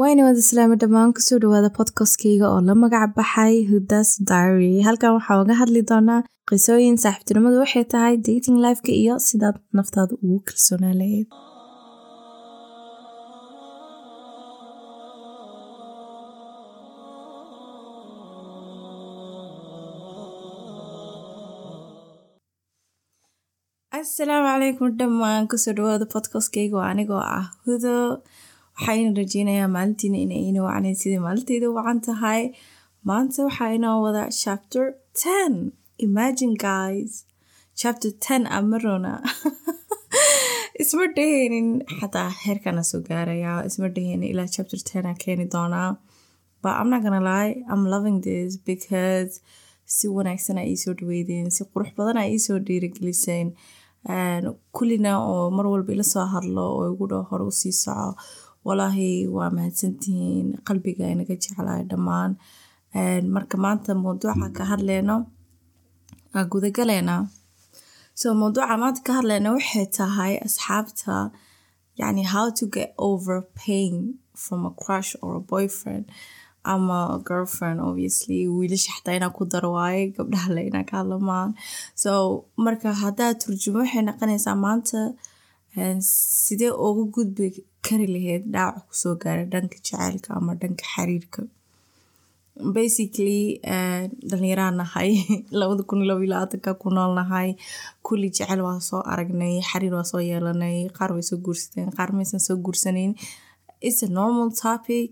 wayna wada islaama dhammaan ku soo dhawaada podcastkayga oo la magac baxay hudas diary? Halkan waxaa uga hadli doonaa qisooyin saaxiibtinimadu waxay tahay dating lifeka iyo sidaad naftaada ugu kalsoonaa lahayd asalaamu calaykum dhammaan ku soo dhawaada podcastkayga oo anigoo ah hudo waxayna rajeynayaa maalintiina ina wacnayn sidai maalintayda wacan tahay. Maanta waxaa inoo wada chapter ten. Imagine guys. Chapter ten amarona isma dhaheynin xataa heerkana soo gaaraya. Isma dhaheynin ilaa chapter ten a keeni doonaa. But I'm not gonna lie I'm loving this because si wanaagsan a iisoo dhaweydeen si qurux badan a iisoo dhiirigeliseen. Kullina oo mar walba ila soo hadlo oo igu dho hore u sii soco walaahi waa mahadsantihiin qalbiga inaga jeclahay dhammaan. Marka maanta mawduuca ka hadleyno aa gudagaleena so mawduuca maanta ka hadleyna waxay tahay asxaabta yani how to get over pain from a crush or a boyfriend. Ama girlfriend obviously wiilasha xataa inaa ku daro waaye gabdhaha le inaa ka hadlamaan. So marka haddaa turjumo waxay noqonaysaa maanta sidee uga gudbi kari lahayd dhaawac ku soo gaara dhanka jaceylka ama dhanka xiriirka? Basically dhalinyaraan nahay labada kun iyo laba iyo labaatanka ku nool nahay kulli jecel waa soo aragnay xiriir waa soo yeelanay qaar way soo guursadeen qaar maysan soo guursaneyn. It's a normal topic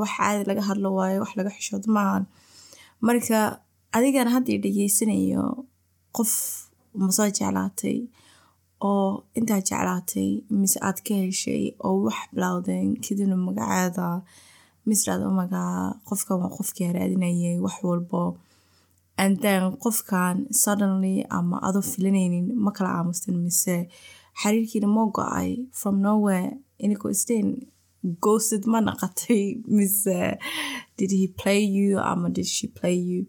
wax caadi laga hadlo waayo wax laga xishoodo maahan marka adigana hadda i dhageysanayo qof ma soo jeclaatay oo intaa jeclaatay mise aad ka heshay oo wax bilowdeen kadibna magaceeda misraad omagaa qofkan waa qofkii raadinayay wax walbo. And then qofkan suddenly ama adoo filanaynin ma kala aamustin mise xiriirkiina moo go'ay from nowhere inikoo isteen ghosted ma naqatay mise did he play you ama did she play you?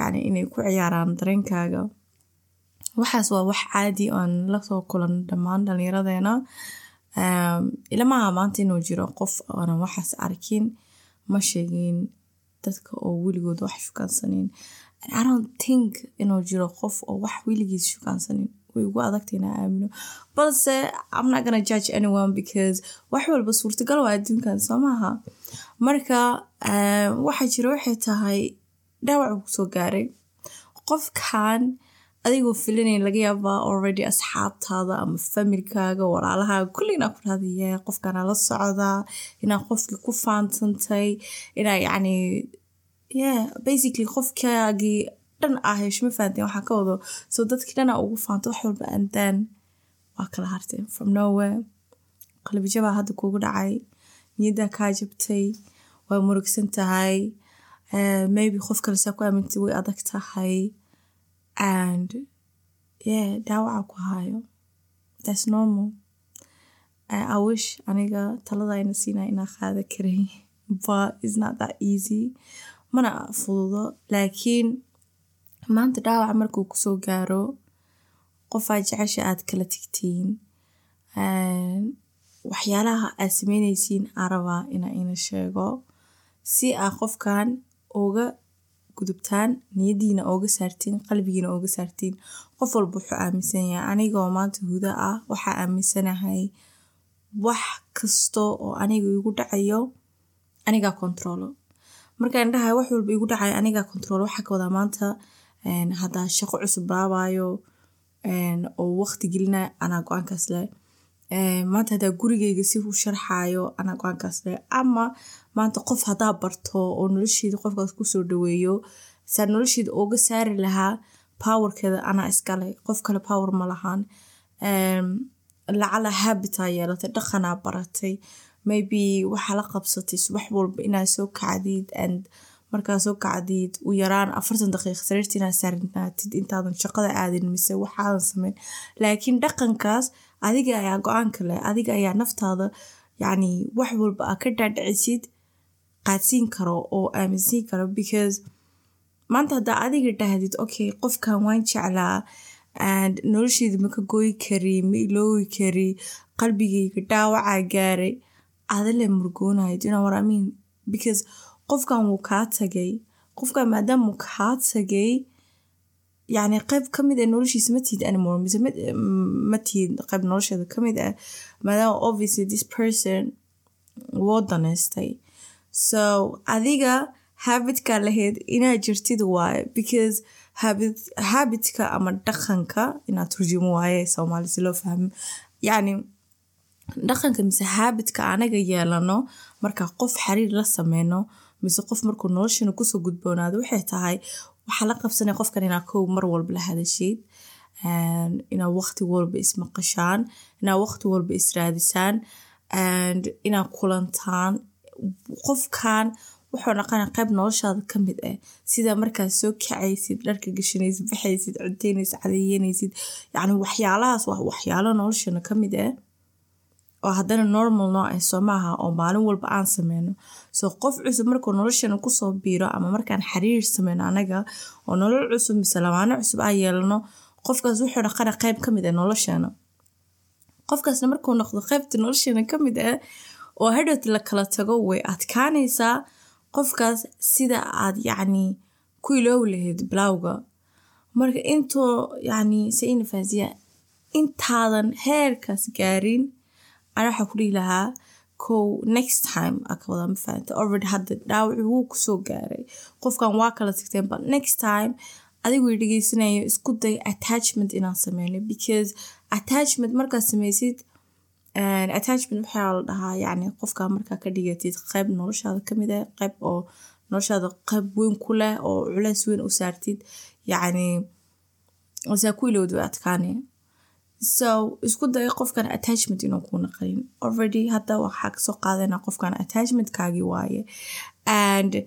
Yani inay ku ciyaaraan dareenkaaga waxaas waa wax caadi oon la soo kulan dhammaan dhalinyaradeena. Ilamaha maanta inuu jiro qof oonan waxaas arkin ma sheegin dadka oo weligood wax shukaansanin think inuu jiro qof oo wax weligiis shukaansanin way ugu adagtay inaa aamino. Balse gonna judge anyone because wax walba suurtagal waa adduunkan soo maaha. Marka waxa jira waxay tahay dhaawac uu gaaray. Qofkan adigoo filinayn laga yaabaa already asxaabtaada ama familkaaga walaalahaaga kulli inaa ku raadiye qofkana la socdaa inaa qofkii ku faansantay inaa yacni yeah basically qofkaagii dhan ah heshma fahanteen waxaa ka wado so dadkii dhanaa ugu faanta wax walba and then waa kala harteen from nowhere qalbijabaa hadda kugu dhacay niyaddaa kaa jabtay waa murugsan tahay maybe qof kale saa ku aamintay way adag tahay and yeah dhaawaca ku hayo that's normal. I wish aniga talada ayna siinaya inaa qaada karay but it's not that easy. Mana fududo laakiin maanta dhaawaca markuu ku soo gaaro qofaa jecesha aad kala tigtiin waxyaalaha aad sameyneysiin aa rabaa inaa ina sheego si aa qofkan uga gudubtaan niyadiina ooga saartiin qalbigiina ooga saartiin. Qof walba wuxuu aaminsan yahay anigoo maanta huda ah waxaa aaminsanahay wax kasto oo aniga igu dhacayo anigaa controlo. Markaan dhahay wax walba igu dhacayo anigaa controlo waxaa ka wadaa maanta haddaa shaqo cusub bilaabayo oo waqti gelinayo anaa go'aankaas leh maanta haddaa gurigeyga si u sharxayo anaa go'aankaas leh ama maanta qof haddaa barto oo nolosheeda qofkaas ku soo dhaweeyo saa nolosheeda ooga saari lahaa powerkeeda anaa iskale qof kale power ma lahan lacala habitaa yeelatay dhaqanaa baratay. Maybe waxaa la qabsatay subax walba inaa soo kacdid and markaa soo kacdid u yaraan afartan daqiiqa sariirta inaad saarnaatid intaadan shaqada aadin mise waxaadan sameyn. Laakiin dhaqankaas adiga ayaa go'aanka leh adiga ayaa naftaada yacni wax walba aa ka dhaadhicisid qaadsiin karo oo aaminsiin karo because maanta haddaa adiga dhahdid okay qofkan waan jeclaa and nolosheeda ma ka gooyi kari ma iloowi kari qalbigayga dhaawacaa gaaray adale murgoonayo you know what I mean? Because qofkan wuu kaa tagay qofkan maadaama uu kaa tagay yacni qayb ka mid ah noloshiisa ma tihid anymore mise ma tihid qayb nolosheeda ka mid ah. Maadaama obviously this person woo daneystay so adiga habitkaa lahayd inaad jirtid waaye because habit habitka ama dhaqanka inaad turjumo waaye soomaali si loo fahmo. Yacni dhaqanka mise habitka anaga yeelano markaa qof xiriir la sameyno mise qof markuu noloshana ku soo gudboonaado waxay tahay waxaa la qabsanaya qofkan inaa kow mar walba la hadashid inaa waqti walba ismaqashaan inaa waqti walba israadisaan and inaa kulantaan qofkan wuxuu dhaqana qayb noloshaada ka mid ah sida markaad soo kacaysid dharka gashanaysid baxaysid cunteynaysid cadeeyanaysid yacni waxyaalahaas waa waxyaalo noloshana ka mid ah oo haddana normal noo ah soo maaha oo maalin walba aan sameyno. Soo qof cusub markuu noloshana ku soo biiro ama markaan xiriir sameyno anaga oo nolol cusub mise lamaano cusub aan yeelano qofkaas wuxuu dhaqana qayb ka mid ah noloshana qofkaasna markuu noqdo qaybta noloshana ka mid ah oo hadhowti la kala tago way adkaanaysaa qofkaas sida aad yacni ku iloowi lahayd bilowga. Marka intoo yacni saina faasiya intaadan heerkaas gaarin ana waxaa ku dhihi lahaa kow next time aa ka already hadda dhaawaci wuu ku soo gaaray. Qofkan waa kala tagteen but next time adigoo dhegeysanayo isku day attachment inaan sameyno because attachment markaad sameysid attachment waxaa la dhahaa? Yacni qofka markaa ka dhigatid qayb noloshaada ka mid ah qayb oo noloshaada qayb weyn ku leh oo culeys weyn u saartid. Yacni saa ku ilowda adkaanaya so isku day qofkan attachment inuu kuu naqanin already hadda waxaa ka soo qaadana qofkan attachmentkaagii waaye. And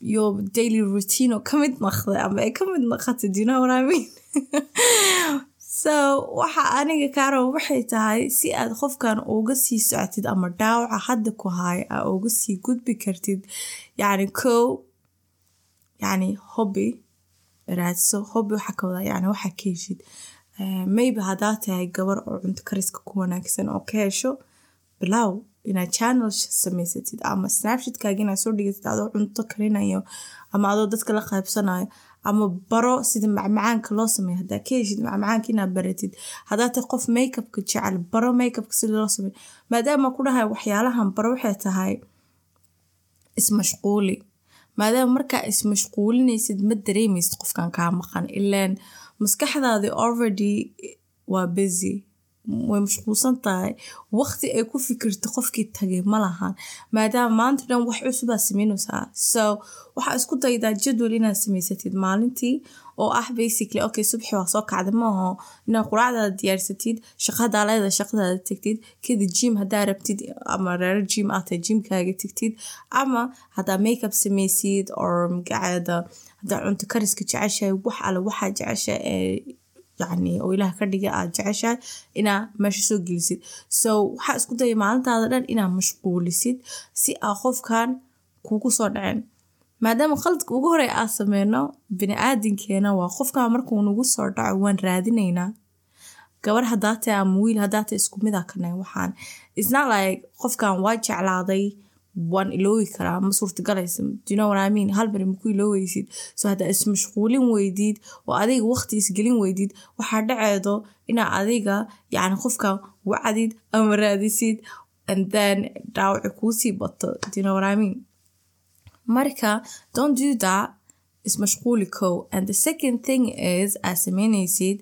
your daily routine oo ka mid naqday ama ay ka mid what I mean? So waxa aniga kaaraba waxay tahay si aad qofkan uga sii socotid ama dhaawaca hadda ku haaya aa uga sii gudbi kartid yacni kow yacni hobby raadso hobby waxaa ka wadaa yacni waxaa ka heshid maybe haddaa tahay gabar oo cunto kariska ku wanaagsan oo ka hesho bilow inaad channel samaysatid ama snapshatkaaga inaad soo dhigatid adoo cunto karinayo ama adoo dadka la qaybsanayo ama baro sida macmacaanka loo sameeyo. Haddaa ka heshid macmacaanka inaad baratid haddaa tahay qof makeupka jecel baro makeupka sida loo sameeyo maadaama ku dhahay waxyaalahan baro waxay tahay ismashquuli. Maadaama markaa ismashquulinaysid ma dareemaysid qofkan kaa maqan ilaan maskaxdaadi already waa busy way mashquulsan tahay waqti ay ku fikirto qofkii tagay ma lahan. Maadaama maanta dhan wax cusubaa sameynaysaa. So waxaa isku daydaa jadwal inaad samaysatid maalintii oo ah basically okay subxi waa soo kacda maaho inaad quraacdaada diyaarsatid shaqadaa leeda shaqadaada tegtid kadib jim haddaa rabtid ama reero jim aad jimkaaga tegtid ama haddaa makeup samaysid or magaceeda haddaa cunto kariska jeceshahay wax alle waxaa jecesha ee yacni oo ilaah ka dhiga aad jeceshahay inaa meesha soo gelisid. So waxaa isku daya maalintaada dhan inaad mashquulisid si aa qofkan kugu soo dhaceen. Maadaama qaladka ugu horey aa sameyno bini aadinkeena waa qofkan markuu nagu soo dhaco waan raadinaynaa. Gabar haddaa tahay ama wiil haddaa tahay isku mid a kanay waxaan. Isnot like qofkan waa jeclaaday waan iloowi karaa ma I mean hal bari maku ilooweysid so haddaa ismashquulin weydid oo adiga waqti isgelin weydid waxaa dhaceedo inaa adiga yacni qofkan wacdid ama raadisid and then dhaawaci kuusii bato mean marka don't do that. ismashquuli kow and the second thing is aad sameynaysid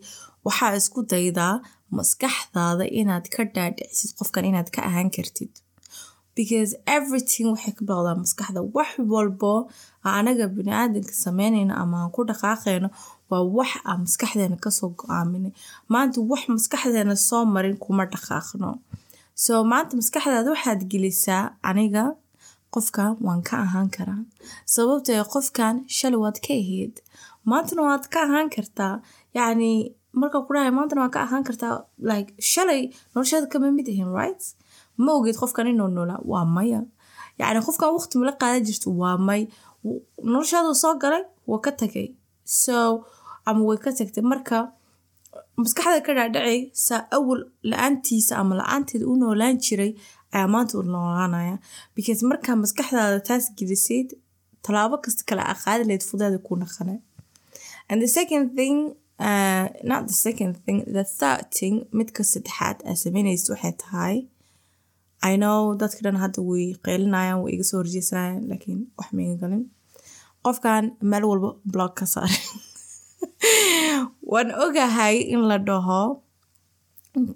waxaa isku daydaa maskaxdaada inaad ka dhaadhicisid qofkan inaad ka ahaan kartid because everything waxay ka bilowdaa maskaxda wax walbo anaga bini-aadanka sameynayno ama aan ku dhaqaaqayno waa wax aan maskaxdeena ka soo go'aaminay. Maanta wax maskaxdeena soo marin kuma dhaqaaqno. So maanta maskaxdaada waxaad gelisaa aniga qofkan waan ka ahaan karaa. Sababtee qofkan shalay waad ka ahayd. Maantana waad ka ahaan kartaa. Yacni marka ku dhahay maantana waad ka ahaan kartaa like shalay nolosheeda kama mid ahin right ma ogeed qofkan inuu noolaa waa maya yacni qofkan waqti mala qaadan jirto waa may noloshaadu soo galay waa ka tagay so ama way ka tagtay marka maskaxda ka dhaadhacay saa awal la'aantiisa ama la'aanteeda u noolaan jiray ayaa maanta u noolaanaya because markaa maskaxdaada taas gelisayd tallaabo kasta kale aa qaadi lahayd fudaada ku naqana and the second thing uh, not the second thing the third thing midka saddexaad aa sameynaysa waxay tahay I know dadka dhan hadda way qeylinayaan way iga soo horjeesanayaan laakiin wax maiga galin. Qofkan meel walba blog ka saar waan ogahay in la dhaho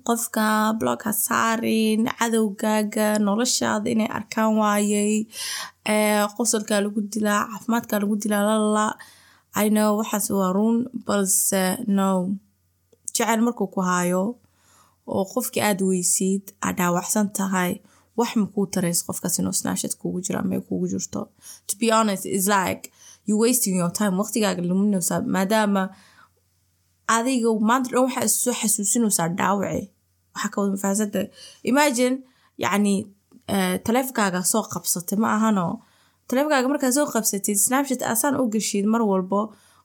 qofka blog ha saarin cadowgaaga noloshaada inay arkaan waayay qosolkaa lagu dilaa caafimaadkaa lagu dilaa lalala I know waxaas waa run balse no. Jecel markuu ku haayo oo qofkii aada weysid aad dhaawacsan tahay wax makuu taraysa qofkaas inuu snashad kuugu jiro ama kuugu jirto. To be honest is like you wasting your time. Waqtigaaga luminaysaa maadaama adiga maanta dhan waxaa soo xasuusinaysaa dhaawaci waxaa ka wada mafaasada imagine yacni taleefonkaaga soo qabsatay ma ahano. Taleefonkaaga markaa soo qabsatid snapchat asaan u gashid mar walbo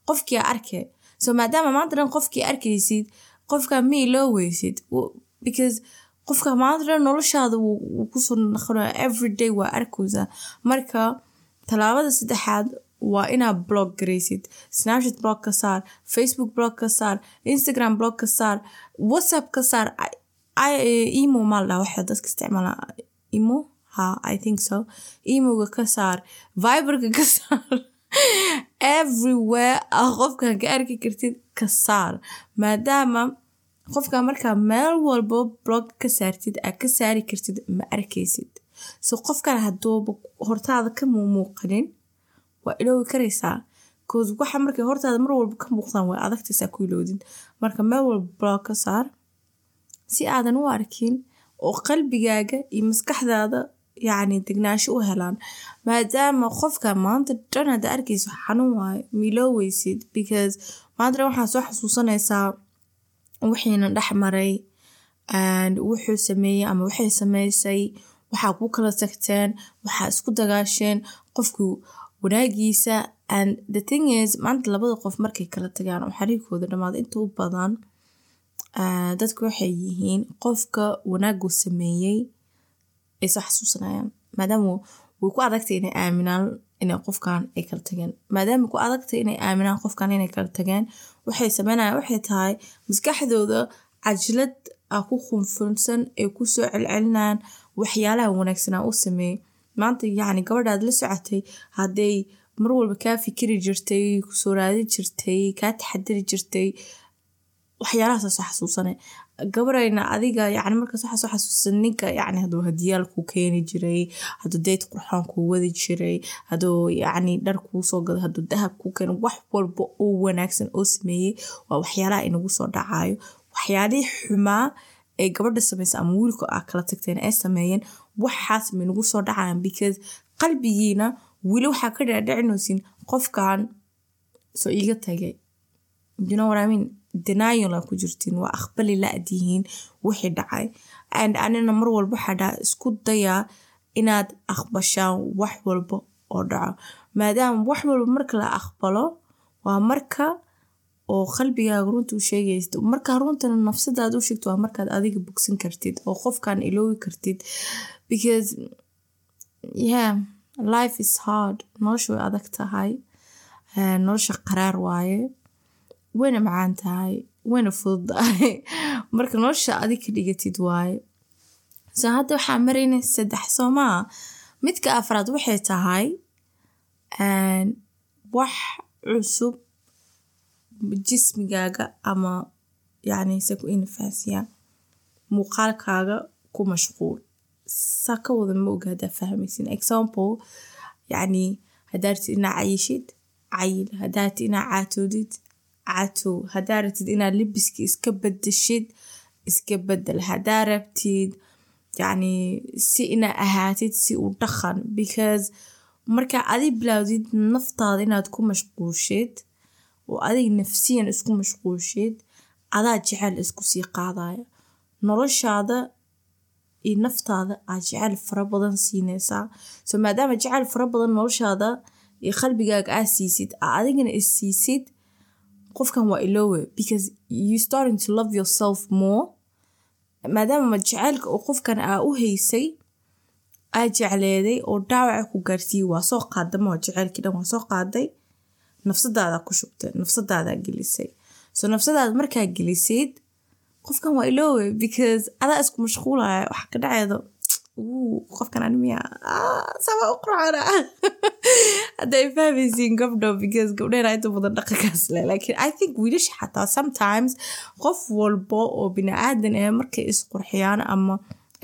qofkii arke so maadaama maanta dhan qofkii arkaysid qofka mii loo weysid because qofka maanta dhan noloshaada wuu ku soo naqanaya everyday waa arkaysa marka tallaabada saddexaad waa inaad blog garaysid snapchat blog ka saar facebook blog ka saar instagram blog ka saar whatsapp ka saar. Emo maaldhaa waxa dadka isticmaala. Emo? Ha i think so. Emoga ka saar viberka ka saar everywhere a qofkan ka arki kartid ka saar. Maadaama qofka markaa meel walbo blog ka saartid aad ka saari kartid ma arkaysid. So qofkan haduuba hortaada ka muumuuqanin waa iloowi karaysaa. Cause waxa markay hortaada mar walba ka muuqdaan way adagtaysaa ku iloodin. Marka meel walba blog ka saar si aadan u arkin oo qalbigaaga iyo maskaxdaada yacni degnaansho u helaan maadaama qofka maanta dhan hadda arkayso xanuun waayo milooweysid because maanta waxaa soo xasuusanaysaa wixiina dhex maray wuxuu sameeyey ama waxay sameysay waxaa ku kala tagteen waxaa isku dagaasheen qofku wanaagiisa and the thing is maanta labada qof markay kala tagaan oo xariirkooda dhammaado inta u badan dadka waxay yihiin qofka wanaagu sameeyey ay soo xasuusanayaan maadaama way ku adagtay inay aaminaan inay qofkan ay kala tageen. Maadaama ku adagtay inay aaminaan qofkan inay kala tageen waxay sameynayaan waxay tahay maskaxdooda cajlad ah ku khunfunsan ay ku soo celcelinayaan waxyaalaha wanaagsanaa u sameeyey maanta yacni gabadhaad la socotay hadday mar walba kaa fikiri jirtay ku soo raadin jirtay kaa taxadiri jirtay waxyaalahaasa soo xasuusane. Gabarayna adiga yani markaas waxaa soo xasuusan ninka yani hadduu hadiyaal kuu keeni jiray hadduu dayd qurxoon kuu wadi jiray hadduu yacni dhar kuu soo gado hadduu dahab kuu keeno wax walba oo wanaagsan oo sameeyey waa waxyaalaha inagu soo dhacayo waxyaalihii xumaa ee gabadha samaysa ama wiilka aa kala tagteen ay sameeyeen waxaas maynagu soo dhacayan because qalbigiina weli waxaa ka dhaadhicinaysin qofkan soo iiga tagay. You know what I mean denial ku jirtiin waa aqbali la-dihiin wixii dhacay. And anina mar walba waxaa isku dayaa inaad aqbashaan wax walba oo dhaco. Maadaama wax walba marka la aqbalo waa marka oo qalbigaaga runta u sheegaysid markaa runtana nafsadaada u sheegto waa markaad adiga bogsan kartid oo qofkan iloowi kartid. Because yeah life is hard. Nolosha way adag tahay. Nolosha qaraar waaye wayna macaan tahay wayna fududahay marka nolosha adig ka dhigatid waaye so hadda waxaa marayna saddex soomaa midka afraad waxay tahay wax cusub jismigaaga ama yacni se ku muuqaalkaaga ku mashquul. Saa ka wada ma oga fahmaysin. Example yacni haddaa ratid inaa cayishid cayil. Haddaa ratid inaa caatoodid catow haddaa rabtid inaad libiska iska bedeshid iska bedel haddaa rabtid yacni si inaa ahaatid si u dhaqan because markaa adi bilaawdid naftaada inaad ku mashquushid oo adig nafsiyan isku mashquushid adaa jecel isku sii qaadaya noloshaada iyo naftaada aad jecel fara badan siinaysaa. So maadaama jecel fara badan noloshaada iyo qalbigaaga aa siisid aa adigana is qofkan waa iloowe because you starting to love yourself more maadaama jaceylka oo qofkan aa u haysay aa jecleeday oo dhaawaca ku gaarsiiyey waa soo qaada ma jaceylkii dhan waa soo qaaday nafsadaada ku shubtay nafsadaada gelisay. So nafsadaada markaa gelisayd qofkan waa iloowe because adaa isku mashquulaya waxa ka dhaceedo qofkan animiya sama u qurxana hadday fahmaysiin gabdho because gabdheena inta badan dhaqankaas leh. Laakiin i think wiilasha xataa sometimes qof walbo oo bini aadan ee markay isqurxiyaan ama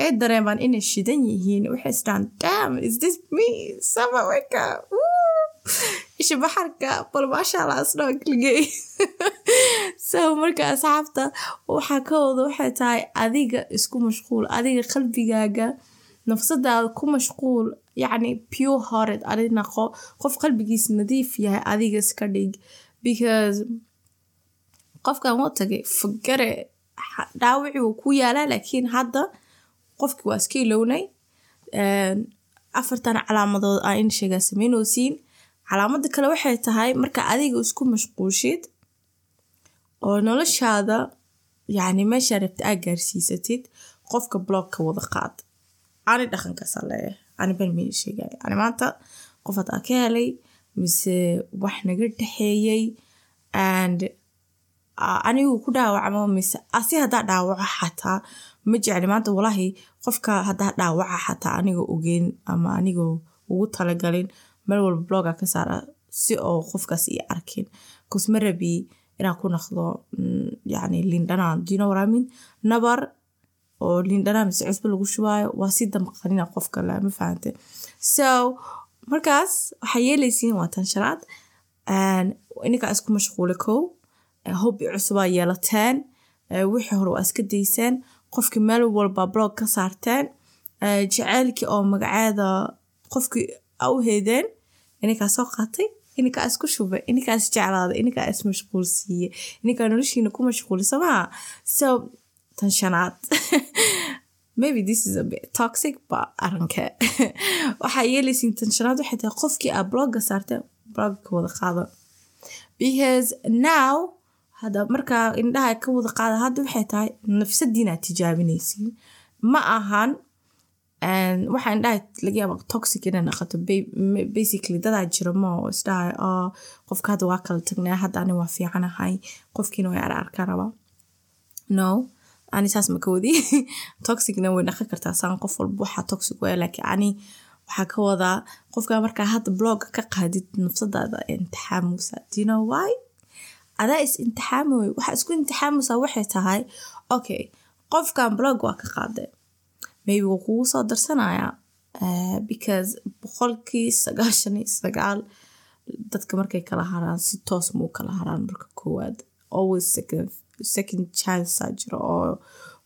ay dareemaan inay shidan yihiin waxay isdhaan dam is this me? Sama weka isha baxarka bal maasha allah asnoo kligay so marka asxaabta waxaa ka wada waxay tahay adiga isku mashquul adiga qalbigaaga nafsadaada ku mashquul yacni pure hearted. adi naqo qof qalbigiis nadiif yahay adiga iska dhig because qofkan wuu tagay fogare dhaawacii wuu ku yaalaa laakiin hadda qofkii waa iska ilownay afartan calaamadood aa in sheegaa sameynosiin calaamada kale waxay tahay marka adiga isku mashquushid oo noloshaada yacni meeshaa rabta aa gaarsiisatid qofka bloogka wada qaad ani dhaqankaasa leeyahay ani ban meyna sheegaya ani maanta qof hadaa ka helay mise wax naga dhexeeyey and anigu ku dhaawacmo mise asi haddaa dhaawaco xataa ma jecli maanta walaahi qofka haddaa dhaawaca xataa aniga ogeyn ama anigoo ugu talagalin meel walba bloga ka saara si oo qofkaas ii arkin bcause ma rabi inaan ku naqdo yani lindhanaan I mean? nabar oo lindhanaan mise cusbo lagu shubaayo waa si damqanina qofka le ma fahante so markaas waxaa yeelaysiin waa tan shanaad ininkaa isku mashquula kow hobbi cusubaa yeelateen wixii hore waa iska dayseen qofkii meel walba blog ka saarteen jaceylkii oo magaceeda qofkii u heedeen ininkaa soo qaatay ininkaa isku shubay ininkaa is jeclaaday ininkaa is mashquul siiye ininkaa noloshiina ku mashquulisa maha so tan shanaad maybe this is a bit toxic but aranke waxaa yeelaysiin tan shanaad waxay tahay qofkii aa blogga saarteen blogga ka wada qaada because now hadda markaa indhaha ka wada qaada hadda waxay tahay nafsadiinaad tijaabinaysiin. Ma ahan waxaa indhaha laga yaaba toxic inay naqato basically dadaa jira ma oo isdhahay oo qofka hadda waa kala tagnaa hadda ani waa fiicanahay qofkiina way ara arkaa rabaa no ani saas ma ka wadi. Toxicna way naqan kartaa saan qof walba waxaa toxic waya laakiin ani waxaa ka wadaa qofka markaa hadda blogga ka qaadid nafsadaada imtixaamusa do you know why? Adaa is imtixaamoy waxaa isku imtixaamusaa waxay tahay okay qofkan blog waa ka qaadee maybe wuu kugu soo darsanayaa because boqolkii sagaashan iyo sagaal dadka markay kala haraan si toos muu kala haraan marka koowaad. Always second second chancea jiro oo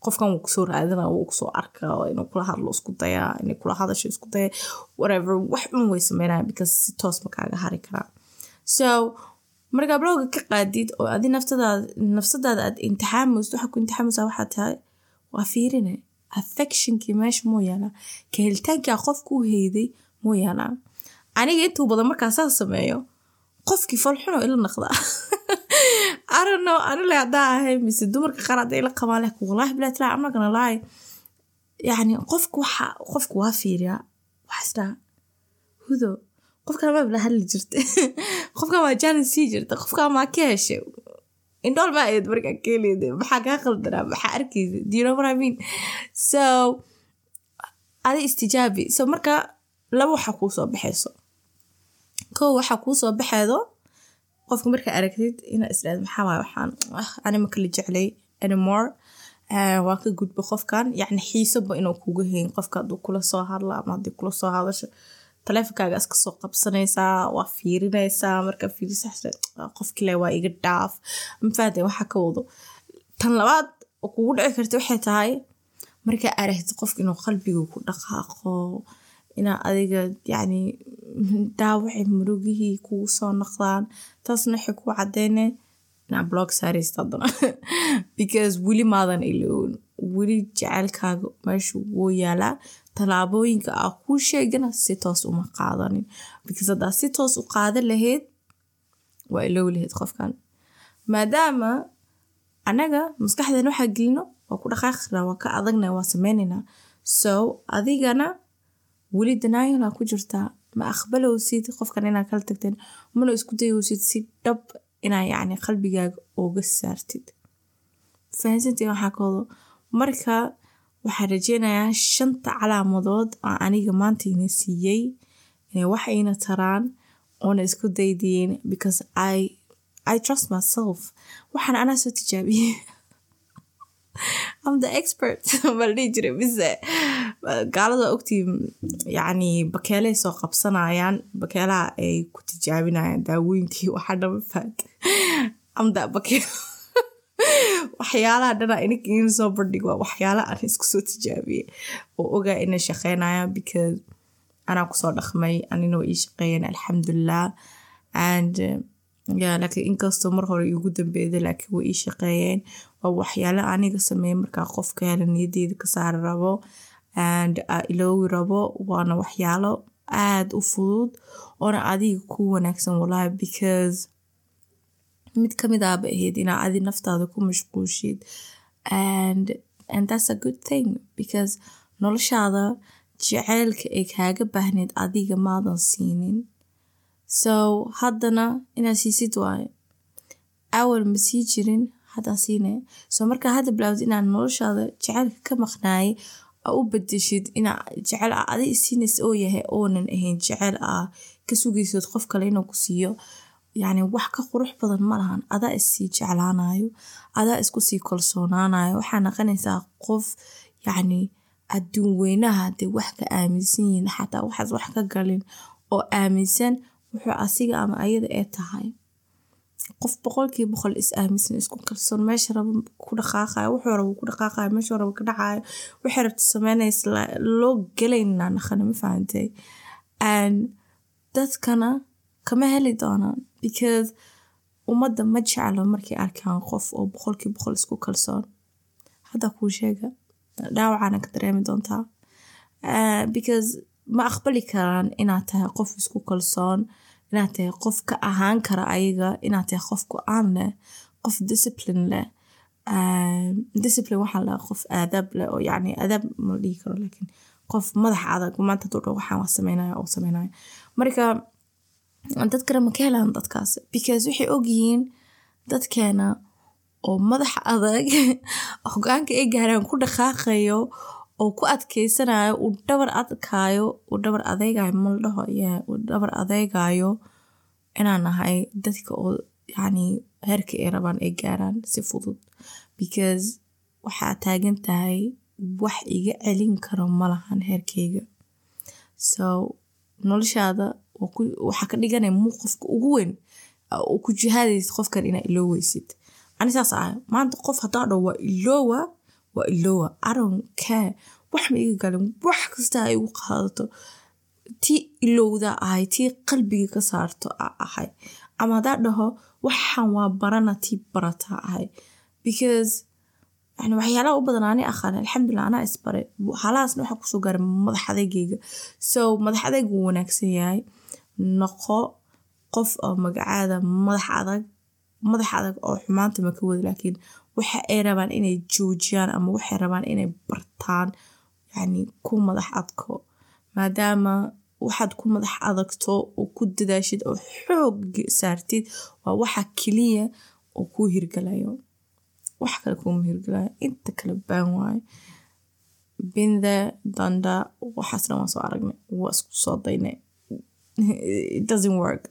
qofkan wuu ku soo raadina wuu ku soo arkaa inuu kula hadlo isku dayaa inay kula hadasho isku daya whatever wax un way sameynaya because si toos ma kaaga hari karaa. So markaa blogga ka qaadid oo adi nafsadaada aad imtixaamayso waxa ku imtixaamaysaa waxaa tahay waa fiirine. Affectionkii meesha muu yaalaa ka helitaankaa qofku u heyday muu yaalaa aniga intuu badan markaa saas sameeyo qofkii falxunoo ila naqdaa arano anile haddaa ahay mise dumarka qaar hadday ila qabaan leh wallahi bilaa tilaa I'm not gonna lie. Yacni qofku waxa qofku waa fiiriyaa waxaa isdhaha hudo qofkan maa hadli jirta qofkan waa jaanis sii jirta qofkan maa ka heshay indhool maa eed markaa keeleyda maxaa kaa qaldanaa maxaa I mean? So adi istijaabi. So marka laba waxaa kuu soo baxayso. Kow waxaa kuu soo baxeedo qofka markaa aragtid inaa isdhaad maxaa waay? Waxaan ani ma kala jeclay anymore. Waa ka gudba qofkan. Yacni xiisoba inuu kugu hayn. Qofka hadduu kula soo hadla ama haddii kula soo hadasho taleefonkaaga iska soo qabsanaysaa waa fiirinaysaa. Markaa fiirisa qofkile waa iga dhaaf. Mafaade waxaa ka wado. Tan labaad oo kugu dhici karta waxay tahay markaa aragtid qofka inuu qalbiga ku dhaqaaqo inaa adiga yacni dhaawaci murugihii kugu soo noqdaan taasna waxay ku cadeyne inaa blog saaraysta haddana. Because weli maadan ilown weli jecelkaaga meesha wuu yaalaa tallaabooyinka aa kuu sheegana si toos uma qaadanin. Because haddaa si toos u qaadan lahayd waa ilow lahayd qofkan. Maadaama anaga maskaxdeena waxaa gelino waa ku dhaqaaqina waa ka adagna waa sameynaynaa so adigana weli denial aa ku jirtaa ma aqbalowsid qofkan inaad kala tagteen mana isku dayowsid si dhab inaa yacni qalbigaaga uga saartid fahansantiin waxaa koodo marka waxaan rajeynayaa shanta calaamadood oo aniga maanta ina siiyey inay wax ina taraan oona isku daydiyin because i i trust myself. waxaan anaa soo tijaabiyey I'm the expert. bal dhihi jiray mise gaalada ogtii yacni bakeelay soo qabsanayaan bakeelaha ay ku tijaabinayaan daawooyinkii waxaa dhama faad that bakeel waxyaalaha dhana ininka in soo bandhig waa waxyaala aan isku soo tijaabiyey oo ogaa inay shaqeynaya because anaa ku soo dhaqmay anina waa ii shaqeeyeen alxamdulilah and ya laakiin inkastoo mar hore iigu dambeeda laakiin way ii shaqeeyeen waa waxyaala aniga sameeye markaa qofka hela niyadeyda ka saari rabo and iloowi rabo waana waxyaalo aada u fudud oona adiga ku wanaagsan walahi because mid ka mid aaba ahayd inaa adi naftaada ku mashquushid and and that's a good thing because noloshaada jaceylka ay kaaga baahneyd adiga maadan siinin. So haddana inaad siisid waayo awal ma sii jirin haddaa siinaya so markaa hadda bilaawd inaad noloshaada jaceylka ka maqnaayay aa u bedeshid inaa jecel a adi isiinays oo yahay oonan ahayn jecel ah ka sugaysood qof kale inuu ku siiyo. Yacni wax ka qurux badan ma lahan. Adaa issii jeclaanayo adaa isku sii kalsoonaanayo waxaa naqanaysaa qof yacni adduun weynaha dee wax ka aaminsan yihiin. Xataa waxaas wax ka galin oo aaminsan wuxuu asiga ama ayada ee tahay qof boqolkii boqol is aaminsan isku kalsoon. Meesha raba ku dhaqaaqayo wuxuu raba ku dhaqaaqayo meeshuu raba ka dhacayo waxay rabta sameynaysa loo gelaynaa naqana ma fahantay and dadkana kama heli doonaan because ummadda ma jeclo markay arkaan qof oo boqolkii boqol isku kalsoon. Hadda kuu sheega dhaawacaana ka dareemi doontaa. Because ma aqbali karaan inaad tahay qof isku kalsoon inaad tahay qof ka ahaan kara ayaga inaad tahay qof go'aan leh qof discipline leh discipline waxaa lahaa qof aadaab leh oo yacni aadaab ma dhihi karo laakiin qof madax adag maanta haduu waxaan wax sameynaya oo sameynaya. Marka dadkana ma ka helaan dadkaas because waxay ogyihiin dadkeena oo madax adag hogaanka ay gaaraan ku dhaqaaqayo oo ku adkeysanayo uu dhabar adkaayo uu dhabar adeegayo ma la dhaho yeah uu dhabar adeegayo inaan nahay dadka oo yacni heerka ay rabaan ay gaaraan si fudud. Because waxaa taagan tahay wax iga celin karo malahan heerkayga. So noloshaada waxaa ka dhiganaya muu qofka ugu weyn ku jihaadaysid qofkan inaa ilooweysid ani saas ahay. Maanta qof haddaa dho waa iloowa waa iloowa aron care. Wax ma iga galin wax kasta ay igu qaadato. Tii ilowda ahay tii qalbiga ka saarto ahay. Ama haddaa dhaho waxaan waa barana tii barataa ahay. Because waxyaalaha u badan ani aqaan alxamdulilah anaa isbare halahaasna waxaa ku soo gaaray madax adeegayga so madax adeeg wuu wanaagsan yahay. Noqo qof oo magacaada madax adag madax adag oo xumaanta maka wada laakiin waxa ay rabaan inay joojiyaan ama waxay rabaan inay bartaan yani ku madax adko. Maadaama waxaad ku madax adagto oo ku dadaashid oo xoog saartid waa waxa keliya oo kuu hirgalayo wax kale kuuma hirgalayo inta kale baan waayo binde danda waxaasna waan soo aragnay. Waa isku soo daynay. It doesn't work.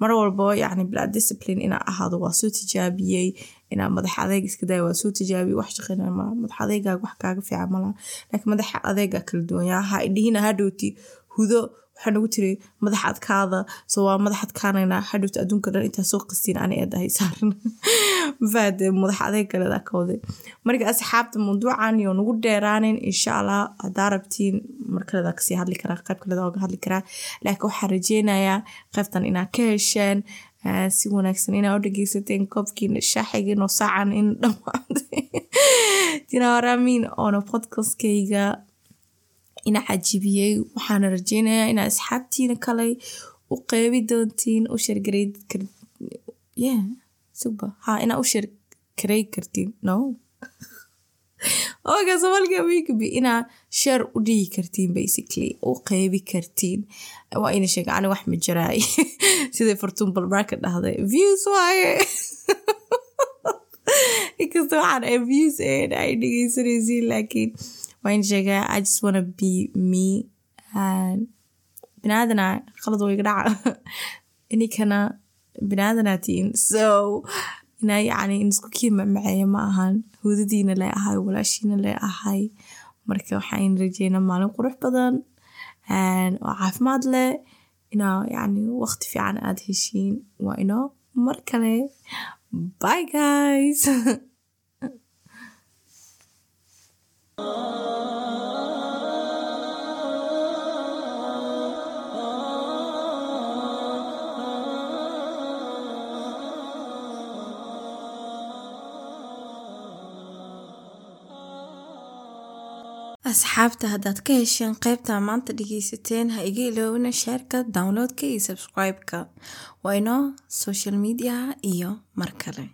Mar walba yani bilaa discipline inaa ahaado waa soo tijaabiyey inaa madax adeeg iska daya waa soo tijaabiyey wax shaqeynaya malaha madax adeegaaga wax kaaga fiican malaha laakiin madax adeegaa kala duwan yaa ha idhihina hadhowti hudo waxaa nagu tiri madax adkaada so waa madax adkaanaynaa hadhowta adduunka dhan intaa soo qastiin ani eedahay saaran. Mafaade madax adeeg kaleeda ka waday marka asxaabta mawduucan iyo nagu dheeraanin insha allah haddaa rabtiin markaleeda ka sii hadli karaa qayb kaleeda oga hadli karaa. Laakiin waxaan rajeynayaa qaybtan inaa ka hesheen si wanaagsan inaa u dhegeysateen koobkiina shaaxigiin oo saacan in dhamaaday dinawaraamiin oona podcastkayga ina cajibiyey waxaana rajeynayaa inaa asxaabtiina kale u qeybi doontiin u shargaray yeah sugba ha inaa u sheer karey kartiin. No. Oga soomaalika wikabi inaa sheer u dhigi kartiin basically u qeybi kartiin. Waa ina sheega ani wax ma jiraay siday fartuun balbaarka dhahday views waaye inkasta waxaan ay views ahayn ay dhegeysanaysiin laakiin waa ina sheegaa i just wanna be me binaadana qalad wayga dhaca. Ininkana binaadanatiin so inaa yacni in isku kii macmaceeya ma ahan. Hudadiina lee ahay walaashiina lee ahay marka waxaan rajeynaa maalin qurux badan oo caafimaad leh inaa yacni waqti fiican aada heshiin waa inoo mar kale. Bye guys asxaabta haddaad ka hesheen qaybta maanta dhegeysateen ha iga iloobina sheerka downloadka iyo subscribe-ka. Inoo social mediaha iyo mar kale